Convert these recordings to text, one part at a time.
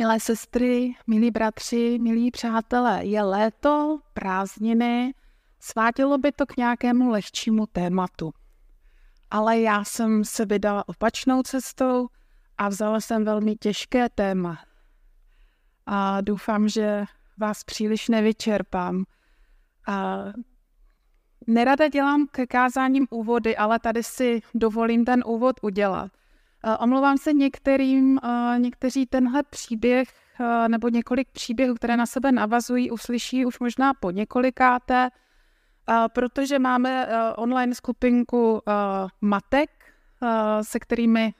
Milé sestry, milí bratři, milí přátelé, je léto, prázdniny, svátilo by to k nějakému lehčímu tématu. Ale já jsem se vydala opačnou cestou a vzala jsem velmi těžké téma. A doufám, že vás příliš nevyčerpám. A nerada dělám ke kázáním úvody, ale tady si dovolím ten úvod udělat. Omlouvám se některým, někteří tenhle příběh nebo několik příběhů, které na sebe navazují, uslyší už možná po několikáté, protože máme online skupinku Matek, se kterými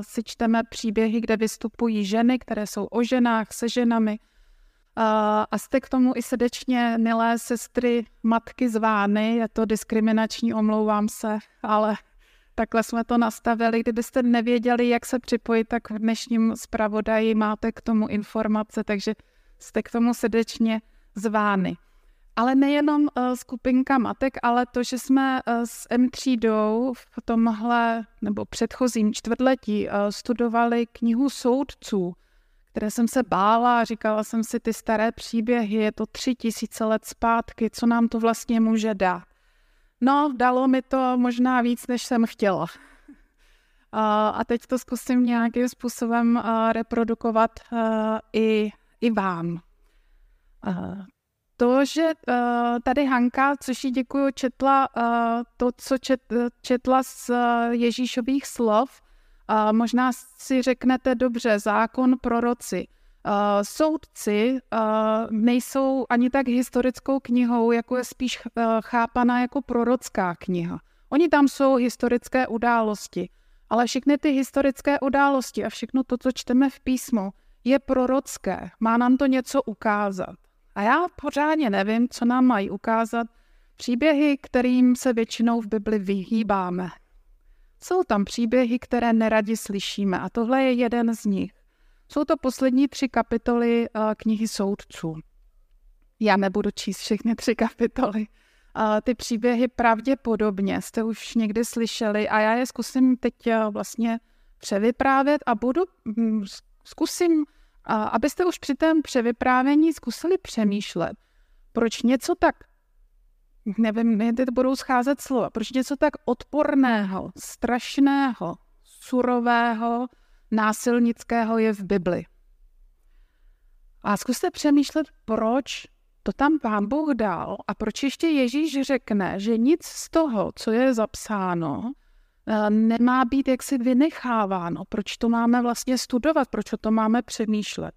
si čteme příběhy, kde vystupují ženy, které jsou o ženách, se ženami. A jste k tomu i srdečně milé sestry matky zvány, je to diskriminační, omlouvám se, ale Takhle jsme to nastavili. Kdybyste nevěděli, jak se připojit, tak v dnešním zpravodaji máte k tomu informace, takže jste k tomu srdečně zvány. Ale nejenom uh, skupinka matek, ale to, že jsme uh, s M3 v tomhle nebo předchozím čtvrtletí uh, studovali knihu soudců, které jsem se bála říkala jsem si ty staré příběhy, je to tři tisíce let zpátky, co nám to vlastně může dát. No, dalo mi to možná víc, než jsem chtěla. A teď to zkusím nějakým způsobem reprodukovat i, i vám. To, že tady Hanka, což jí děkuju, četla to, co čet, četla z Ježíšových slov, možná si řeknete dobře, zákon proroci. Uh, soudci uh, nejsou ani tak historickou knihou, jako je spíš uh, chápaná jako prorocká kniha. Oni tam jsou historické události, ale všechny ty historické události a všechno to, co čteme v písmu, je prorocké. Má nám to něco ukázat. A já pořádně nevím, co nám mají ukázat příběhy, kterým se většinou v Bibli vyhýbáme. Jsou tam příběhy, které neradi slyšíme a tohle je jeden z nich. Jsou to poslední tři kapitoly uh, knihy soudců. Já nebudu číst všechny tři kapitoly. Uh, ty příběhy pravděpodobně jste už někdy slyšeli a já je zkusím teď uh, vlastně převyprávět a budu, um, zkusím, abyste už při tom převyprávění zkusili přemýšlet, proč něco tak, nevím, mě teď budou scházet slova, proč něco tak odporného, strašného, surového, násilnického je v Bibli. A zkuste přemýšlet, proč to tam pán Bůh dal a proč ještě Ježíš řekne, že nic z toho, co je zapsáno, eh, nemá být jaksi vynecháváno. Proč to máme vlastně studovat, proč o to máme přemýšlet.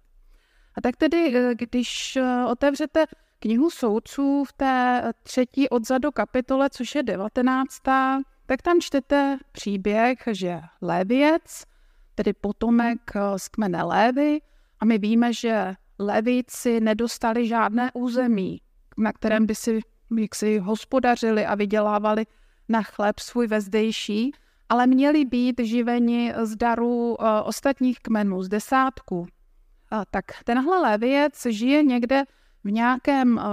A tak tedy, eh, když eh, otevřete knihu soudců v té třetí odzadu kapitole, což je devatenáctá, tak tam čtete příběh, že Lévěc tedy potomek eh, z kmene Lévy a my víme, že Levíci nedostali žádné území, na kterém by si jak si hospodařili a vydělávali na chléb svůj vezdejší, ale měli být živeni z darů uh, ostatních kmenů, z desátku. Uh, tak tenhle Leviec žije někde v nějakém uh,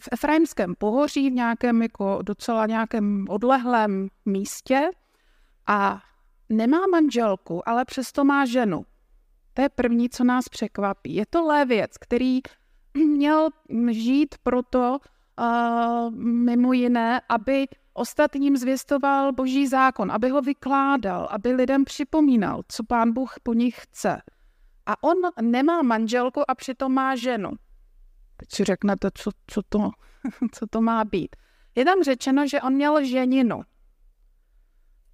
v Efraimském pohoří, v nějakém jako docela nějakém odlehlém místě a Nemá manželku, ale přesto má ženu. To je první, co nás překvapí. Je to lévěc, který měl žít proto, uh, mimo jiné, aby ostatním zvěstoval boží zákon, aby ho vykládal, aby lidem připomínal, co pán Bůh po nich chce. A on nemá manželku a přitom má ženu. Teď si řeknete, co, co, to, co to má být. Je tam řečeno, že on měl ženinu,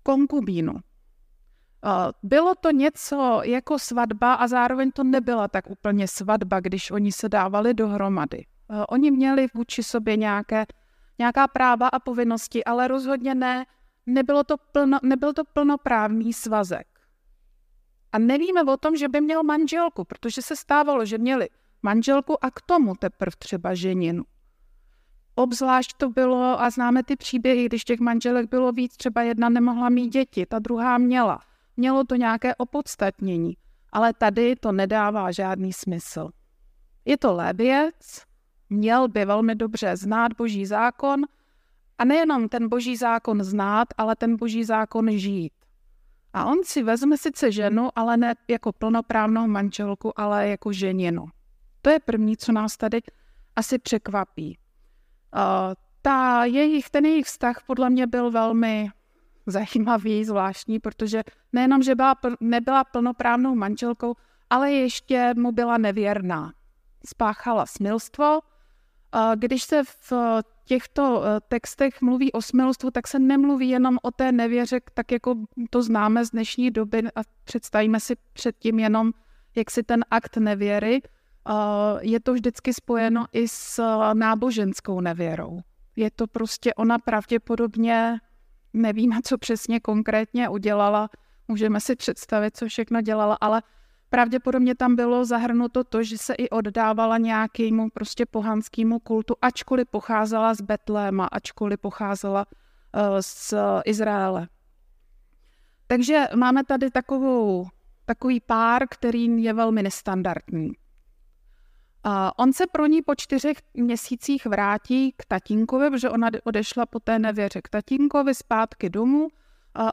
konkubínu. Bylo to něco jako svatba a zároveň to nebyla tak úplně svatba, když oni se dávali dohromady. Oni měli vůči sobě nějaké, nějaká práva a povinnosti, ale rozhodně ne, nebylo to plno, nebyl to plnoprávný svazek. A nevíme o tom, že by měl manželku, protože se stávalo, že měli manželku a k tomu teprve třeba ženinu. Obzvlášť to bylo, a známe ty příběhy, když těch manželek bylo víc, třeba jedna nemohla mít děti, ta druhá měla mělo to nějaké opodstatnění, ale tady to nedává žádný smysl. Je to lébiec, měl by velmi dobře znát boží zákon a nejenom ten boží zákon znát, ale ten boží zákon žít. A on si vezme sice ženu, ale ne jako plnoprávnou manželku, ale jako ženinu. To je první, co nás tady asi překvapí. Uh, ta jejich, ten jejich vztah podle mě byl velmi zajímavý, zvláštní, protože nejenom, že byla, nebyla plnoprávnou manželkou, ale ještě mu byla nevěrná. Spáchala smilstvo. Když se v těchto e, textech mluví o smilstvu, tak se nemluví jenom o té nevěře, tak jako to známe z dnešní doby a představíme si předtím jenom, jak si ten akt nevěry. Je to vždycky spojeno i s náboženskou nevěrou. Je to prostě ona pravděpodobně, nevíme, co přesně konkrétně udělala, můžeme si představit, co všechno dělala, ale pravděpodobně tam bylo zahrnuto to, že se i oddávala nějakému prostě pohanskému kultu, ačkoliv pocházela z Betléma, ačkoliv pocházela uh, z Izraele. Takže máme tady takovou, takový pár, který je velmi nestandardní. On se pro ní po čtyřech měsících vrátí k tatínkovi, protože ona odešla po té nevěře k tatínkovi zpátky domů.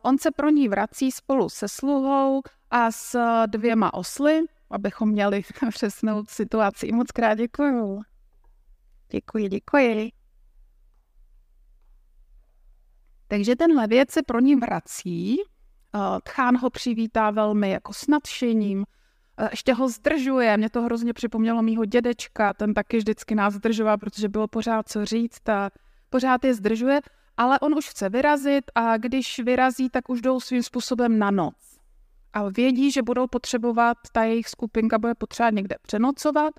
On se pro ní vrací spolu se sluhou a s dvěma osly, abychom měli přesnou situaci. Moc krát děkuji. Děkuji, děkuji. Takže tenhle věc se pro ní vrací. Tchán ho přivítá velmi jako s nadšením, ještě ho zdržuje. Mě to hrozně připomnělo mýho dědečka, ten taky vždycky nás zdržoval, protože bylo pořád co říct a pořád je zdržuje, ale on už chce vyrazit a když vyrazí, tak už jdou svým způsobem na noc. A vědí, že budou potřebovat, ta jejich skupinka bude potřebovat někde přenocovat,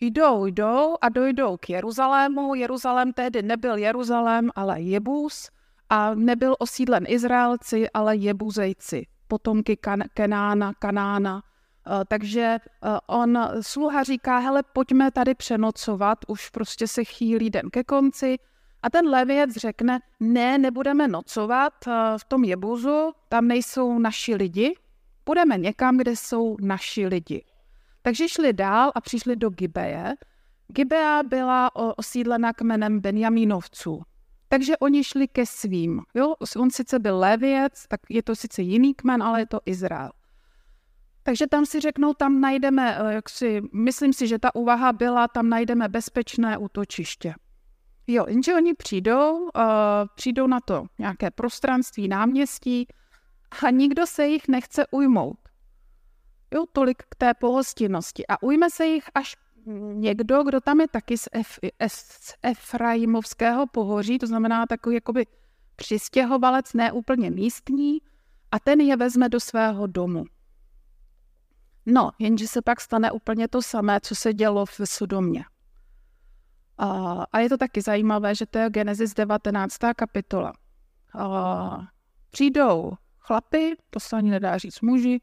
jdou, jdou a dojdou k Jeruzalému. Jeruzalém tehdy nebyl Jeruzalém, ale Jebus a nebyl osídlen Izraelci, ale Jebuzejci, potomky kan- Kenána, Kanána. Eh, takže eh, on, sluha říká, hele, pojďme tady přenocovat, už prostě se chýlí den ke konci. A ten levěc řekne, ne, nebudeme nocovat eh, v tom jebuzu, tam nejsou naši lidi, půjdeme někam, kde jsou naši lidi. Takže šli dál a přišli do Gibeje. Gibea byla osídlena kmenem Benjamínovců. Takže oni šli ke svým. Jo? On sice byl levěc, tak je to sice jiný kmen, ale je to Izrael. Takže tam si řeknou, tam najdeme, eh, jak si, myslím si, že ta úvaha byla, tam najdeme bezpečné útočiště. Jo, jenže oni přijdou, uh, přijdou na to nějaké prostranství, náměstí a nikdo se jich nechce ujmout. Jo, tolik k té pohostinnosti. A ujme se jich až někdo, kdo tam je taky z, Ef, z Efraimovského pohoří, to znamená takový jakoby přistěhovalec, ne úplně místní, a ten je vezme do svého domu. No, jenže se pak stane úplně to samé, co se dělo v Sodomě. A, a je to taky zajímavé, že to je Genesis 19. kapitola. A, přijdou chlapy, to se ani nedá říct muži,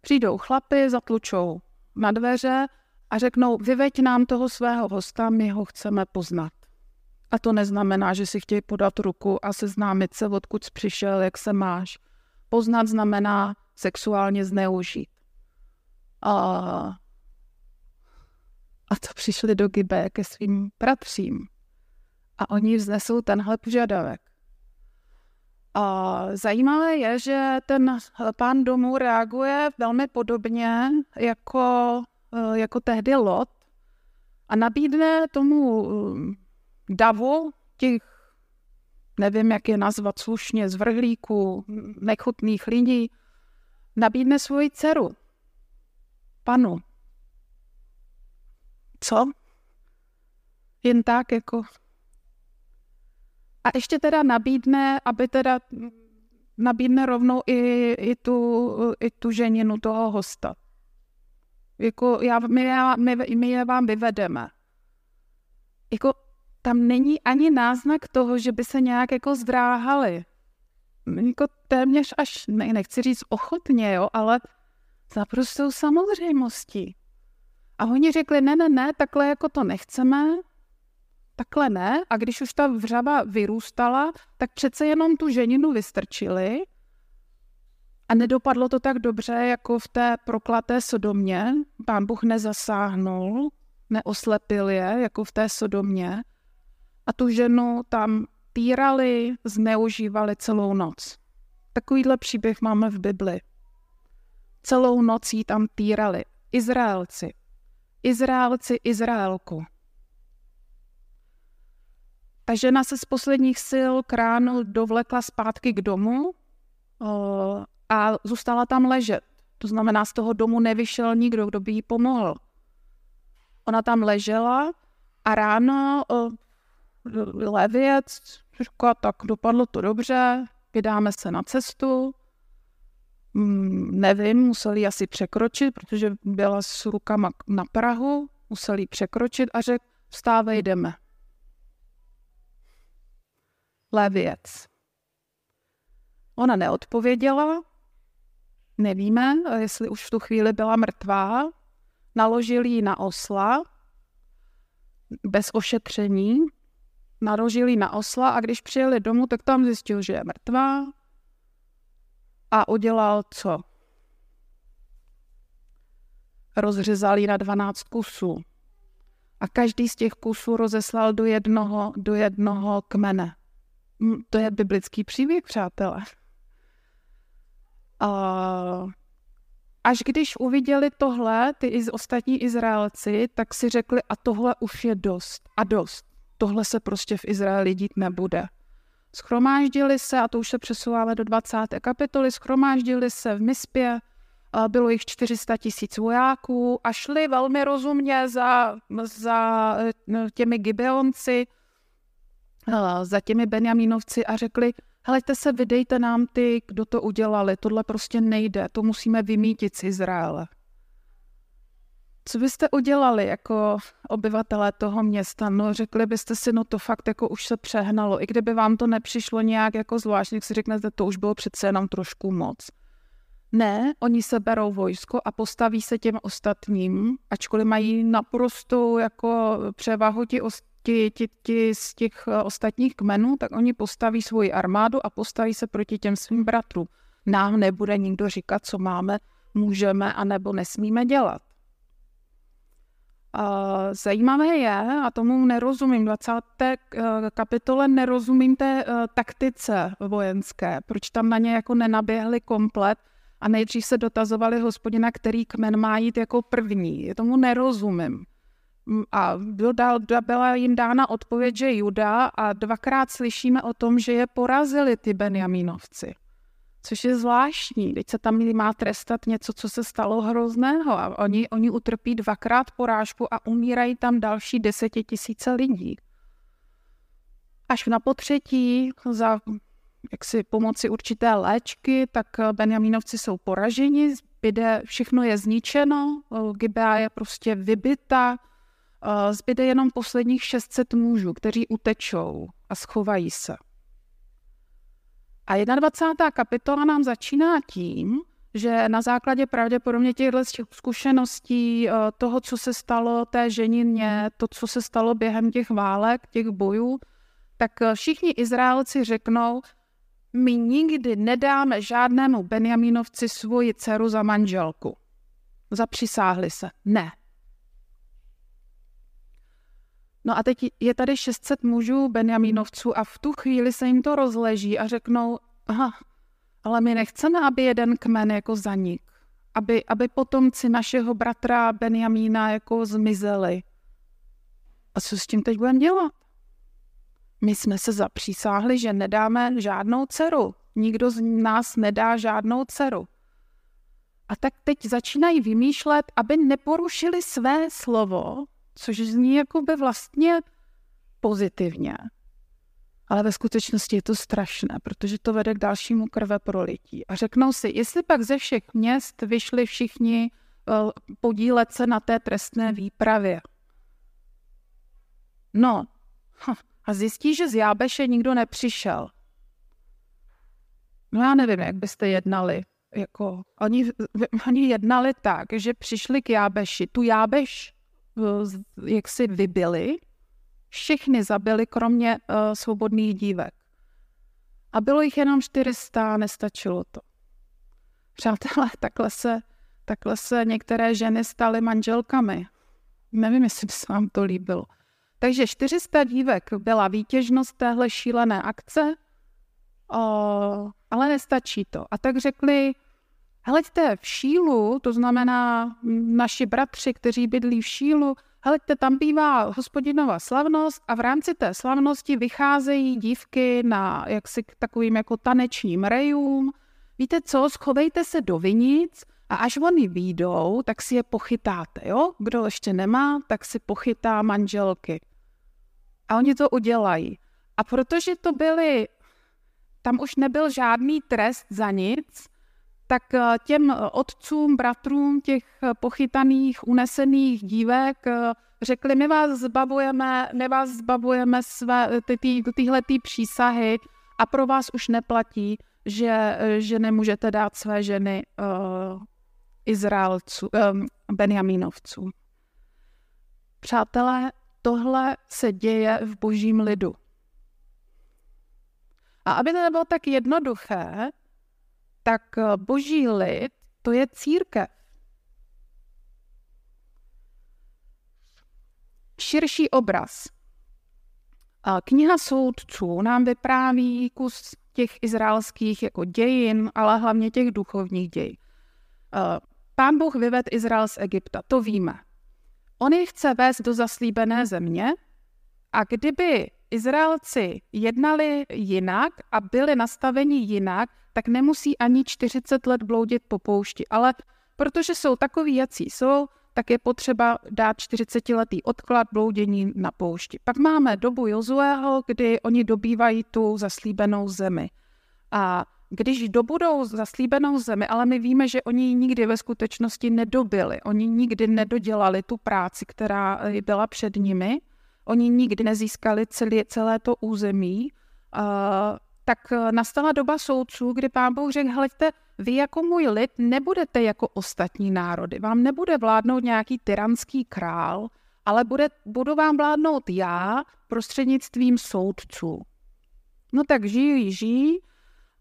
přijdou chlapy, zatlučou na dveře a řeknou, vyveď nám toho svého hosta, my ho chceme poznat. A to neznamená, že si chtějí podat ruku a seznámit se, odkud jsi přišel, jak se máš. Poznat znamená sexuálně zneužít. A, a to přišli do Gibe ke svým bratřím. A oni vznesou tenhle požadavek. A zajímavé je, že ten pán domu reaguje velmi podobně jako, e, jako tehdy Lot a nabídne tomu e, davu těch, nevím, jak je nazvat slušně, zvrhlíků, nechutných lidí, nabídne svoji dceru panu. Co? Jen tak jako. A ještě teda nabídne, aby teda nabídne rovnou i, i, tu, i tu ženinu toho hosta. Jako já, my, my, my je vám vyvedeme. Jako tam není ani náznak toho, že by se nějak jako zdráhali. Jako téměř až, ne, nechci říct ochotně, jo, ale naprostou samozřejmostí. A oni řekli, ne, ne, ne, takhle jako to nechceme, takhle ne. A když už ta vřava vyrůstala, tak přece jenom tu ženinu vystrčili a nedopadlo to tak dobře, jako v té proklaté Sodomě. Pán Bůh nezasáhnul, neoslepil je, jako v té Sodomě. A tu ženu tam týrali, zneužívali celou noc. Takovýhle příběh máme v Bibli. Celou noc jí tam týrali. Izraelci. Izraelci Izraelku. Ta žena se z posledních sil kránu dovlekla zpátky k domu a zůstala tam ležet. To znamená, z toho domu nevyšel nikdo, kdo by jí pomohl. Ona tam ležela a ráno levěc řekla, tak dopadlo to dobře, vydáme se na cestu. Mm, nevím, museli asi překročit, protože byla s rukama na Prahu, museli překročit a řekl, vstávej, jdeme. Levěc. Ona neodpověděla, nevíme, jestli už v tu chvíli byla mrtvá. Naložili ji na osla, bez ošetření, naložili na osla a když přijeli domů, tak tam zjistil, že je mrtvá a udělal co? Rozřezal ji na 12 kusů. A každý z těch kusů rozeslal do jednoho, do jednoho kmene. To je biblický příběh, přátelé. A až když uviděli tohle, ty ostatní Izraelci, tak si řekli, a tohle už je dost. A dost. Tohle se prostě v Izraeli dít nebude. Schromáždili se, a to už se přesouváme do 20. kapitoly, schromáždili se v Mispě, bylo jich 400 tisíc vojáků a šli velmi rozumně za, za e, těmi Gibeonci, za těmi Benjamínovci a řekli, helejte se, vydejte nám ty, kdo to udělali, tohle prostě nejde, to musíme vymítit z Izraele. Co byste udělali jako obyvatelé toho města? No řekli byste si, no to fakt jako už se přehnalo. I kdyby vám to nepřišlo nějak jako zvláštně, si řeknete, to už bylo přece jenom trošku moc. Ne, oni se berou vojsko a postaví se těm ostatním, ačkoliv mají naprosto jako převahu ti, ti, ti, ti z těch eh, ostatních kmenů, tak oni postaví svoji armádu a postaví se proti těm svým bratrům. Nám nebude nikdo říkat, co máme, můžeme a nebo nesmíme dělat. Zajímavé je, a tomu nerozumím, 20. Eh, kapitole nerozumím té eh, taktice vojenské, proč tam na ně jako nenaběhli komplet a nejdřív se dotazovali hospodina, který kmen má jít jako první. Tomu nerozumím. A dodal, byla jim dána odpověď, že Juda a dvakrát slyšíme o tom, že je porazili ty Benjamínovci což je zvláštní. Teď se tam má trestat něco, co se stalo hrozného a oni, oni utrpí dvakrát porážku a umírají tam další desetitisíce lidí. Až na potřetí za jaksi pomoci určité léčky, tak Benjamínovci jsou poraženi, zbyde, všechno je zničeno, Gibea je prostě vybita, zbyde jenom posledních 600 mužů, kteří utečou a schovají se. A 21. kapitola nám začíná tím, že na základě pravděpodobně těchto zkušeností, eh, toho, co se stalo té ženině, to, co se stalo během těch válek, těch bojů, tak eh, všichni Izraelci řeknou, my nikdy nedáme žádnému Benjamínovci svoji dceru za manželku. Zapřisáhli se. Ne. No a teď je tady 600 mužů Benjamínovců a v tu chvíli se jim to rozleží a řeknou, aha, ale my nechceme, aby jeden kmen jako zanik, aby, aby potomci našeho bratra Benjamína jako zmizeli. A co s tím teď budeme dělat? My jsme se zapřísáhli, že nedáme žádnou dceru. Nikdo z nás nedá žádnou dceru. A tak teď začínají vymýšlet, aby neporušili své slovo, což zní jako by vlastně pozitivně. Ale ve skutečnosti je to strašné, protože to vede k dalšímu krve prolití. A řeknou si, jestli pak ze všech měst vyšli všichni uh, podílet se na té trestné výpravě. No, a zjistí, že z Jábeše nikdo nepřišel. No já nevím, jak byste jednali. Jako, oni, oni jednali tak, že přišli k Jábeši. Tu Jábeš jak si vybili, všechny zabili, kromě uh, svobodných dívek. A bylo jich jenom 400, nestačilo to. Přátelé, takhle se, takhle se některé ženy staly manželkami. Nevím, jestli by se vám to líbilo. Takže 400 dívek byla výtěžnost téhle šílené akce. O, ale nestačí to. A tak řekli, heleďte v Šílu, to znamená naši bratři, kteří bydlí v Šílu, heleďte, tam bývá hospodinová slavnost a v rámci té slavnosti vycházejí dívky na jaksi takovým jako tanečním rejům. Víte co, schovejte se do vinic a až oni výjdou, tak si je pochytáte, jo? Kdo ještě nemá, tak si pochytá manželky. A oni to udělají. A protože to byly, tam už nebyl žádný trest za nic, tak eh, těm otcům, bratrům těch pochytaných, unesených dívek eh, řekli, my vás zbavujeme, my vás zbavujeme své, ty, ty, tyhletý přísahy a pro vás už neplatí, že, že nemůžete dát své ženy uh, Izraelců, um, Benjamínovců. Přátelé, tohle se děje v božím lidu. A aby to nebylo tak jednoduché, tak eh, boží lid to je církev. Širší obraz. Kniha soudců nám vypráví kus těch izraelských jako dějin, ale hlavně těch duchovních dějin. Eh, Pán Bůh vyved Izrael z Egypta, to víme. On je chce vést do zaslíbené země a kdyby Izraelci jednali jinak a byli nastaveni jinak, tak nemusí ani 40 let bloudit po poušti. Ale protože jsou takový, jací jsou, tak je potřeba dát 40-letý odklad bloudění na poušti. Pak máme dobu Jozuého, kdy oni dobývají tu zaslíbenou zemi. A když dobudou zaslíbenou zemi, ale my víme, že oni ji nikdy ve skutečnosti nedobili, oni nikdy nedodělali tu práci, která byla před nimi, oni nikdy nezískali celé, celé to území, tak nastala doba soudců, kdy pán Bůh řekl, hleďte, vy jako můj lid nebudete jako ostatní národy, vám nebude vládnout nějaký tyranský král, ale bude, budu vám vládnout já prostřednictvím soudců. No tak žijí, žijí,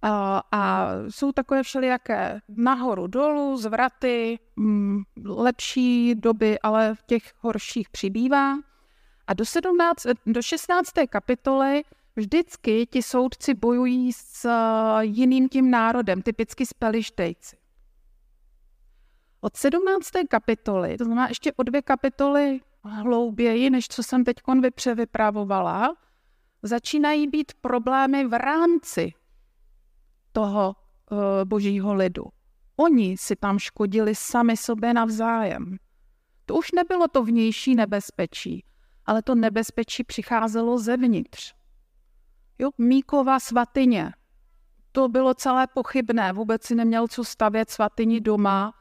a, a jsou takové všelijaké nahoru dolů, zvraty, m, mm, lepší doby, ale v těch horších přibývá. A do, 17, do 16. kapitoly vždycky ti soudci bojují s jiným tím národem, typicky s Pelištejci. Od 17. kapitoly, to znamená ještě o dvě kapitoly hlouběji, než co jsem teď vypřevypravovala, začínají být problémy v rámci toho uh, božího lidu. Oni si tam škodili sami sobě navzájem. To už nebylo to vnější nebezpečí, ale to nebezpečí přicházelo zevnitř. Jo, Míkova svatyně. To bylo celé pochybné. Vůbec si neměl co stavět svatyni doma,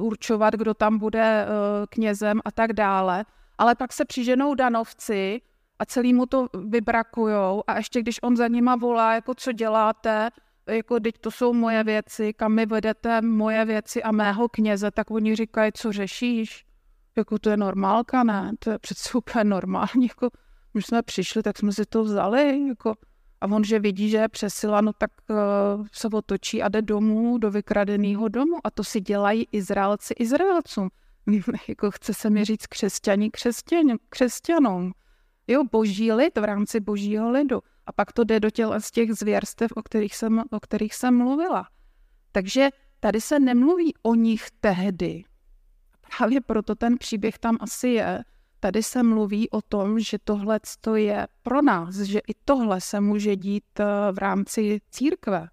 určovat, kdo tam bude uh, knězem a tak dále. Ale pak se přiženou danovci a celý mu to vybrakujou a ještě když on za nima volá, jako co děláte, jako teď to jsou moje věci, kam mi vedete moje věci a mého kněze, tak oni říkají, co řešíš? Jako to je normálka, ne? To je přece úplně normální, jako my jsme přišli, tak jsme si to vzali, jako a on, že vidí, že je přesila, no tak uh, se otočí a jde domů do vykradeného domu. A to si dělají Izraelci Izraelcům. jako chce se mi říct křesťaní křesťan, křesťanům. Jo, boží lid v rámci božího lidu. A pak to jde do těla z těch zvěrstev, o kterých, jsem, o kterých jsem mluvila. Takže tady se nemluví o nich tehdy. Právě proto ten příběh tam asi je. Tady se mluví o tom, že tohle je pro nás, že i tohle se může dít eh, v rámci církve.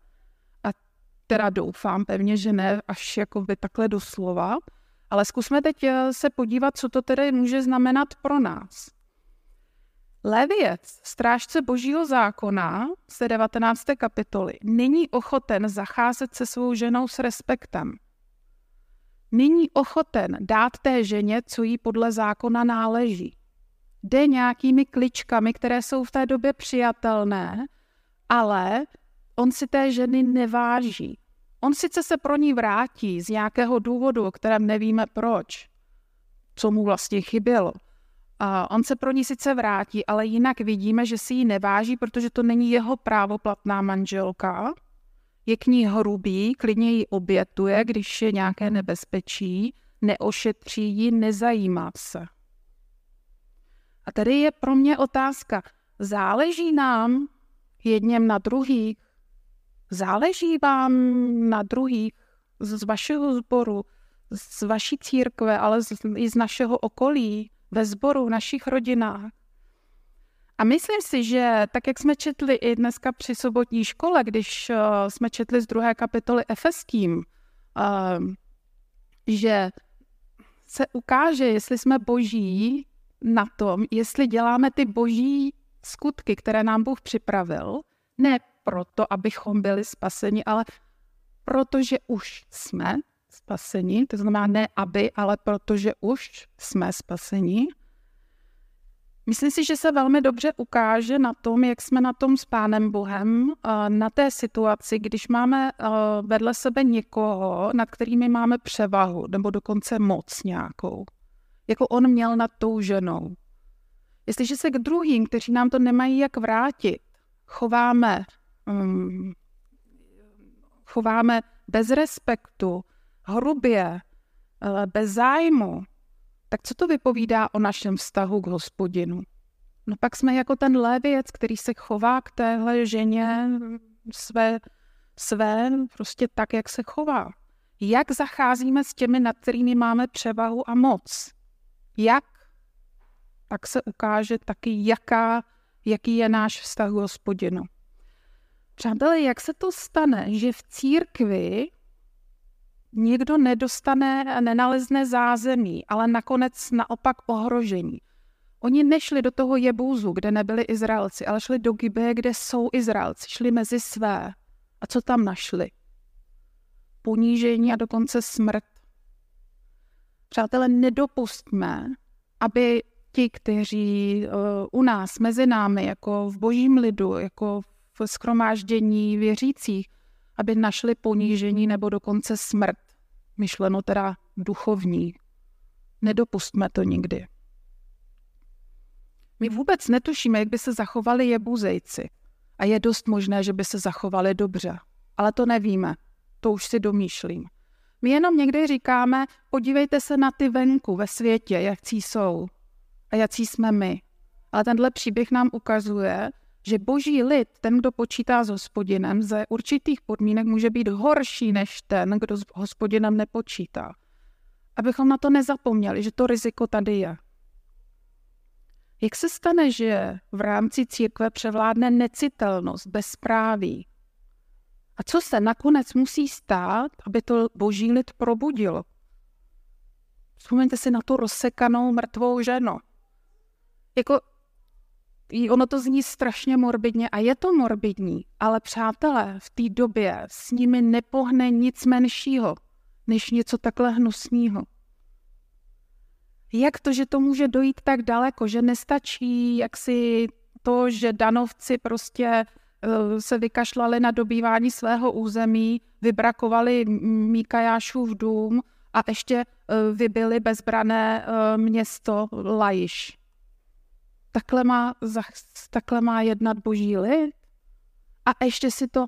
A teda doufám pevně, že ne až jako by takhle doslova, ale zkusme teď eh, se podívat, co to tedy může znamenat pro nás. Leviec, strážce božího zákona z 19. kapitoly, není ochoten zacházet se svou ženou s respektem. Není ochoten dát té ženě, co jí podle zákona náleží. Jde nějakými kličkami, které jsou v té době přijatelné, ale on si té ženy neváží. On sice se pro ní vrátí z nějakého důvodu, o kterém nevíme proč, co mu vlastně chybělo, a on se pro ní sice vrátí, ale jinak vidíme, že si ji neváží, protože to není jeho právoplatná manželka. Je k ní hrubý, klidně ji obětuje, když je nějaké nebezpečí, neošetří ji, nezajímá se. A tady je pro mě otázka, záleží nám jedněm na druhých? Záleží vám na druhých z vašeho sboru, z vaší církve, ale z, i z našeho okolí, ve sboru, v našich rodinách. A myslím si, že tak, jak jsme četli i dneska při sobotní škole, když uh, jsme četli z druhé kapitoly Efeským, uh, že se ukáže, jestli jsme boží na tom, jestli děláme ty boží skutky, které nám Bůh připravil, ne proto, abychom byli spaseni, ale protože už jsme spaseni, to znamená ne aby, ale protože už jsme spaseni. Myslím si, že se velmi dobře ukáže na tom, jak jsme na tom s Pánem Bohem, na té situaci, když máme vedle sebe někoho, nad kterými máme převahu, nebo dokonce moc nějakou, jako on měl nad tou ženou. Jestliže se k druhým, kteří nám to nemají jak vrátit, chováme, um, chováme bez respektu, hrubě, bez zájmu, tak co to vypovídá o našem vztahu k hospodinu? No pak jsme jako ten lévěc, který se chová k téhle ženě své, své prostě tak, jak se chová. Jak zacházíme s těmi, nad kterými máme převahu a moc? Jak? Tak se ukáže taky, jaká, jaký je náš vztah k hospodinu. Přátelé, jak se to stane, že v církvi někdo nedostane a nenalezne zázemí, ale nakonec naopak ohrožení. Oni nešli do toho Jebůzu, kde nebyli Izraelci, ale šli do Gibeje, kde jsou Izraelci. Šli mezi své. A co tam našli? Ponížení a dokonce smrt. Přátelé, nedopustme, aby ti, kteří uh, u nás, mezi námi, jako v božím lidu, jako v schromáždění věřících, aby našli ponížení nebo dokonce smrt myšleno teda duchovní. Nedopustme to nikdy. My vůbec netušíme, jak by se zachovali jebuzejci. A je dost možné, že by se zachovali dobře. Ale to nevíme. To už si domýšlím. My jenom někdy říkáme, podívejte se na ty venku ve světě, jakcí jsou a jakcí jsme my. Ale tenhle příběh nám ukazuje, že boží lid, ten, kdo počítá s hospodinem, ze určitých podmínek může být horší než ten, kdo s hospodinem nepočítá. Abychom na to nezapomněli, že to riziko tady je. Jak se stane, že v rámci církve převládne necitelnost, bezpráví? A co se nakonec musí stát, aby to boží lid probudilo? Vzpomeňte si na tu rozsekanou mrtvou ženu. Jako ono to zní strašně morbidně a je to morbidní, ale přátelé, v té době s nimi nepohne nic menšího, než něco takhle hnusného. Jak to, že to může dojít tak daleko, že nestačí jak si to, že danovci prostě uh, se vykašlali na dobývání svého území, vybrakovali Míkajášův dům a ještě uh, vybili bezbrané uh, město Lajiš takhle má, takhle má jednat boží lid? A ještě si to,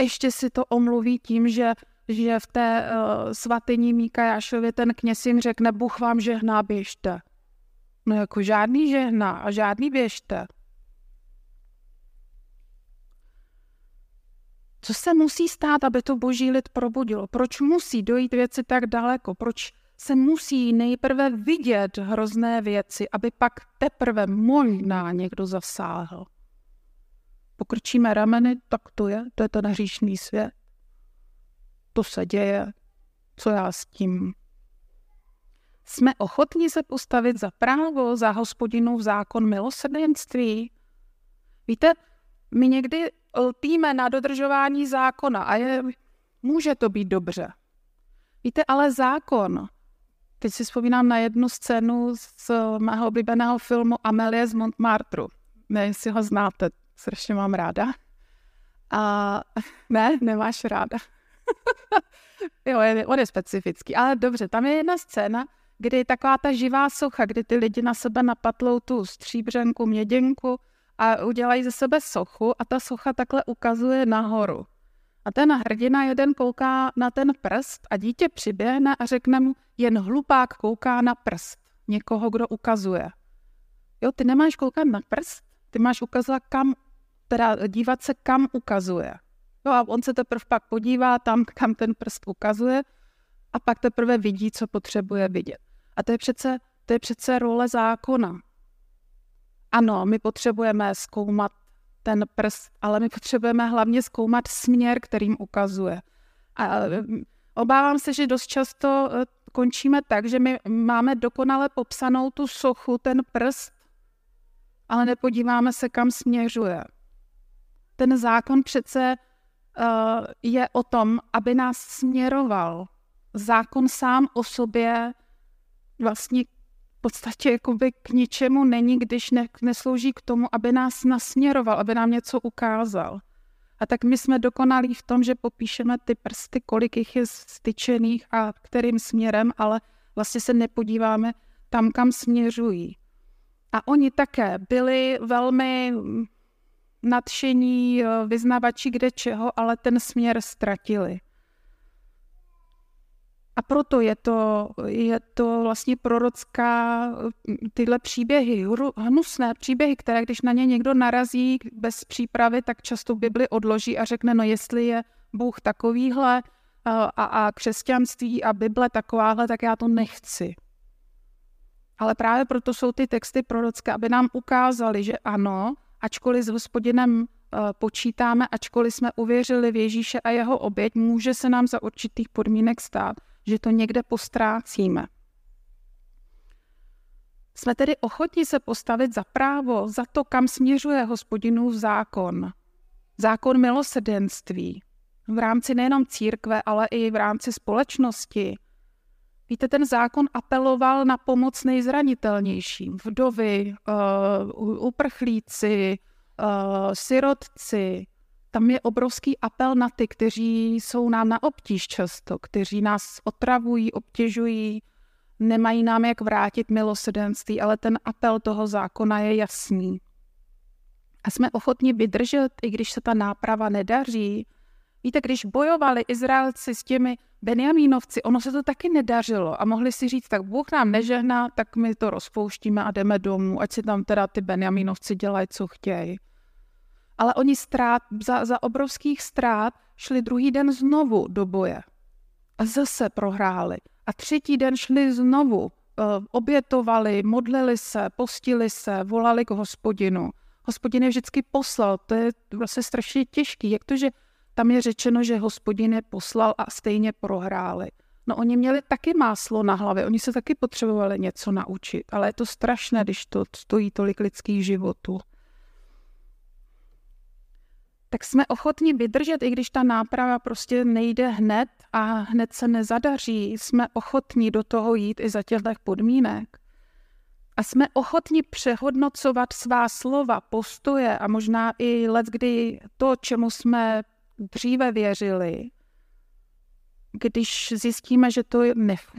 ještě si to omluví tím, že, že v té uh, svatyni Míkajášově ten kněz jim řekne, Bůh vám žehná, běžte. No jako žádný žehná a žádný běžte. Co se musí stát, aby to boží lid probudilo? Proč musí dojít věci tak daleko? Proč se musí nejprve vidět hrozné věci, aby pak teprve možná někdo zasáhl. Pokrčíme rameny, tak to je, to je ten hříšný svět. To se děje, co já s tím. Jsme ochotní se postavit za právo, za v zákon milosrdenství. Víte, my někdy lpíme na dodržování zákona a je, může to být dobře. Víte, ale zákon Teď si vzpomínám na jednu scénu z mého oblíbeného filmu Amelie z Montmartre. Ne, jestli ho znáte, strašně mám ráda. A ne, nemáš ráda. jo, je, on je specifický, ale dobře, tam je jedna scéna, kdy je taková ta živá socha, kdy ty lidi na sebe napatlou tu stříbřenku, měděnku a udělají ze sebe sochu a ta socha takhle ukazuje nahoru. A ten hrdina jeden kouká na ten prst a dítě přiběhne a řekne mu, jen hlupák kouká na prst někoho, kdo ukazuje. Jo, ty nemáš koukat na prst, ty máš ukazovat kam, teda dívat se, kam ukazuje. No a on se teprve pak podívá tam, kam ten prst ukazuje a pak teprve vidí, co potřebuje vidět. A to je přece, to je přece role zákona. Ano, my potřebujeme zkoumat ten prst, ale my potřebujeme hlavně zkoumat směr, kterým ukazuje. A obávám se, že dost často eh, končíme tak, že my máme dokonale popsanou tu sochu, ten prst, ale nepodíváme se, kam směřuje. Ten zákon přece uh, je o tom, aby nás směroval. Zákon sám o sobě vlastně podstatě jakoby k ničemu není, když ne, neslouží k tomu, aby nás nasměroval, aby nám něco ukázal. A tak my jsme dokonalí v tom, že popíšeme ty prsty, kolik jich je styčených a kterým směrem, ale vlastně se nepodíváme tam, kam směřují. A oni také byli velmi nadšení eh, vyznavači kde čeho, ale ten směr ztratili. A proto je to, je to vlastně prorocká, tyhle příběhy, hnusné příběhy, které když na ně někdo narazí bez přípravy, tak často Bibli odloží a řekne, no jestli je Bůh takovýhle a, a křesťanství a Bible takováhle, tak já to nechci. Ale právě proto jsou ty texty prorocké, aby nám ukázali, že ano, ačkoliv s hospodinem počítáme, ačkoliv jsme uvěřili v Ježíše a jeho oběť, může se nám za určitých podmínek stát, že to někde postrácíme. Jsme tedy ochotni se postavit za právo, za to, kam směřuje hospodinův zákon. Zákon milosedenství. V rámci nejenom církve, ale i v rámci společnosti. Víte, ten zákon apeloval na pomoc nejzranitelnějším. Vdovy, uh, uprchlíci, uh, sirotci, tam je obrovský apel na ty, kteří jsou nám na obtíž často, kteří nás otravují, obtěžují, nemají nám jak vrátit milosedenství, ale ten apel toho zákona je jasný. A jsme ochotni vydržet, i když se ta náprava nedaří. Víte, když bojovali Izraelci s těmi Benjamínovci, ono se to taky nedařilo a mohli si říct, tak Bůh nám nežehná, tak my to rozpouštíme a jdeme domů, ať si tam teda ty Benjamínovci dělají, co chtějí ale oni strát, za, za obrovských ztrát šli druhý den znovu do boje. A zase prohráli. A třetí den šli znovu, uh, obětovali, modlili se, postili se, volali k hospodinu. Hospodin je vždycky poslal, to je vlastně strašně těžký. Jak to, že tam je řečeno, že hospodin je poslal a stejně prohráli. No oni měli taky máslo na hlavě, oni se taky potřebovali něco naučit, ale je to strašné, když to stojí tolik lidských životů tak jsme ochotni vydržet, i když ta náprava prostě nejde hned a hned se nezadaří. Jsme ochotní do toho jít i za těchto podmínek. A jsme ochotni přehodnocovat svá slova, postoje a možná i let, kdy to, čemu jsme dříve věřili, když zjistíme, že to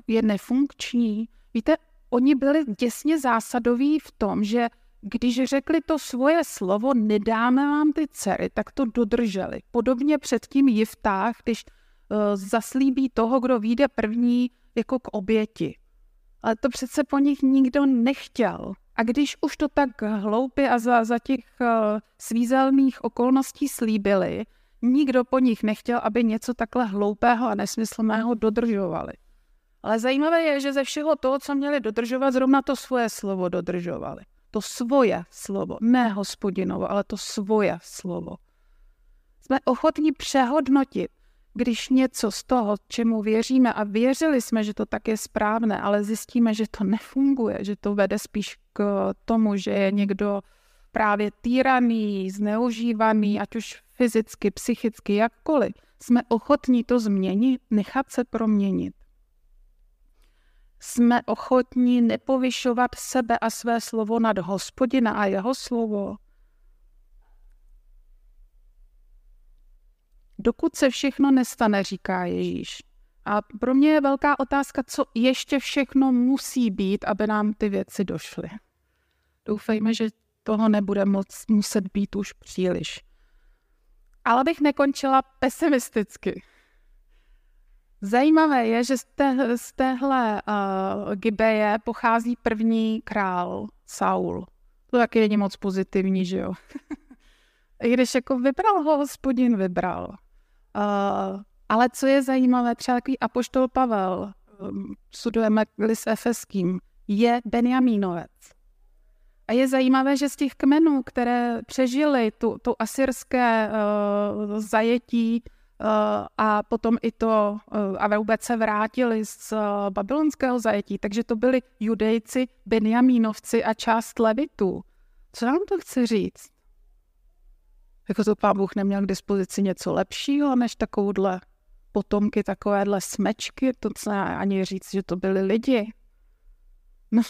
je nefunkční. Víte, oni byli děsně zásadoví v tom, že když řekli to svoje slovo, nedáme vám ty dcery, tak to dodrželi. Podobně před tím jiftách, když uh, zaslíbí toho, kdo vyjde první, jako k oběti. Ale to přece po nich nikdo nechtěl. A když už to tak hloupě a za, za těch uh, svízelných okolností slíbili, nikdo po nich nechtěl, aby něco takhle hloupého a nesmyslného dodržovali. Ale zajímavé je, že ze všeho toho, co měli dodržovat, zrovna to svoje slovo dodržovali to svoje slovo, ne hospodinovo, ale to svoje slovo. Jsme ochotní přehodnotit, když něco z toho, čemu věříme a věřili jsme, že to tak je správné, ale zjistíme, že to nefunguje, že to vede spíš k tomu, že je někdo právě týraný, zneužívaný, ať už fyzicky, psychicky, jakkoliv, jsme ochotní to změnit, nechat se proměnit jsme ochotní nepovyšovat sebe a své slovo nad hospodina a jeho slovo. Dokud se všechno nestane, říká Ježíš. A pro mě je velká otázka, co ještě všechno musí být, aby nám ty věci došly. Doufejme, že toho nebude moc muset být už příliš. Ale bych nekončila pesimisticky. Zajímavé je, že z, té, z téhle uh, Gibeje pochází první král Saul. To taky není moc pozitivní, že jo? I když jako vybral ho, hospodin vybral. Uh, ale co je zajímavé, třeba takový apoštol Pavel, um, studujeme list efeským, je Benjamínovec. A je zajímavé, že z těch kmenů, které přežili tu, tu asyrské uh, zajetí a potom i to, uh, a vůbec se vrátili z uh, babylonského zajetí, takže to byli judejci, benjamínovci a část levitů. Co nám to chce říct? Jako to pán Bůh neměl k dispozici něco lepšího, než takovouhle potomky, takovéhle smečky, to se ani říct, že to byli lidi. No,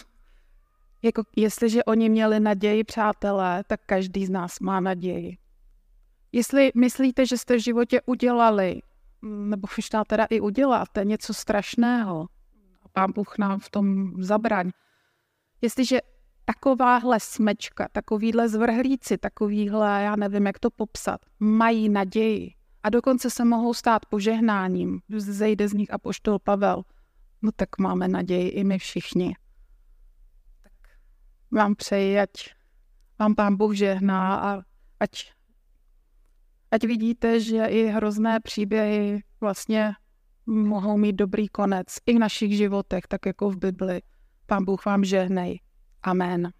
jako jestliže oni měli naději, přátelé, tak každý z nás má naději. Jestli myslíte, že jste v životě udělali, nebo možná teda i uděláte něco strašného, pán Bůh nám v tom zabraň. Jestliže takováhle smečka, takovýhle zvrhlíci, takovýhle, já nevím, jak to popsat, mají naději a dokonce se mohou stát požehnáním, zejde z nich a poštol Pavel, no tak máme naději i my všichni vám přeji, ať vám pán Bůh žehná a ať, ať vidíte, že i hrozné příběhy vlastně mohou mít dobrý konec i v našich životech, tak jako v Bibli. Pán Bůh vám žehnej. Amen.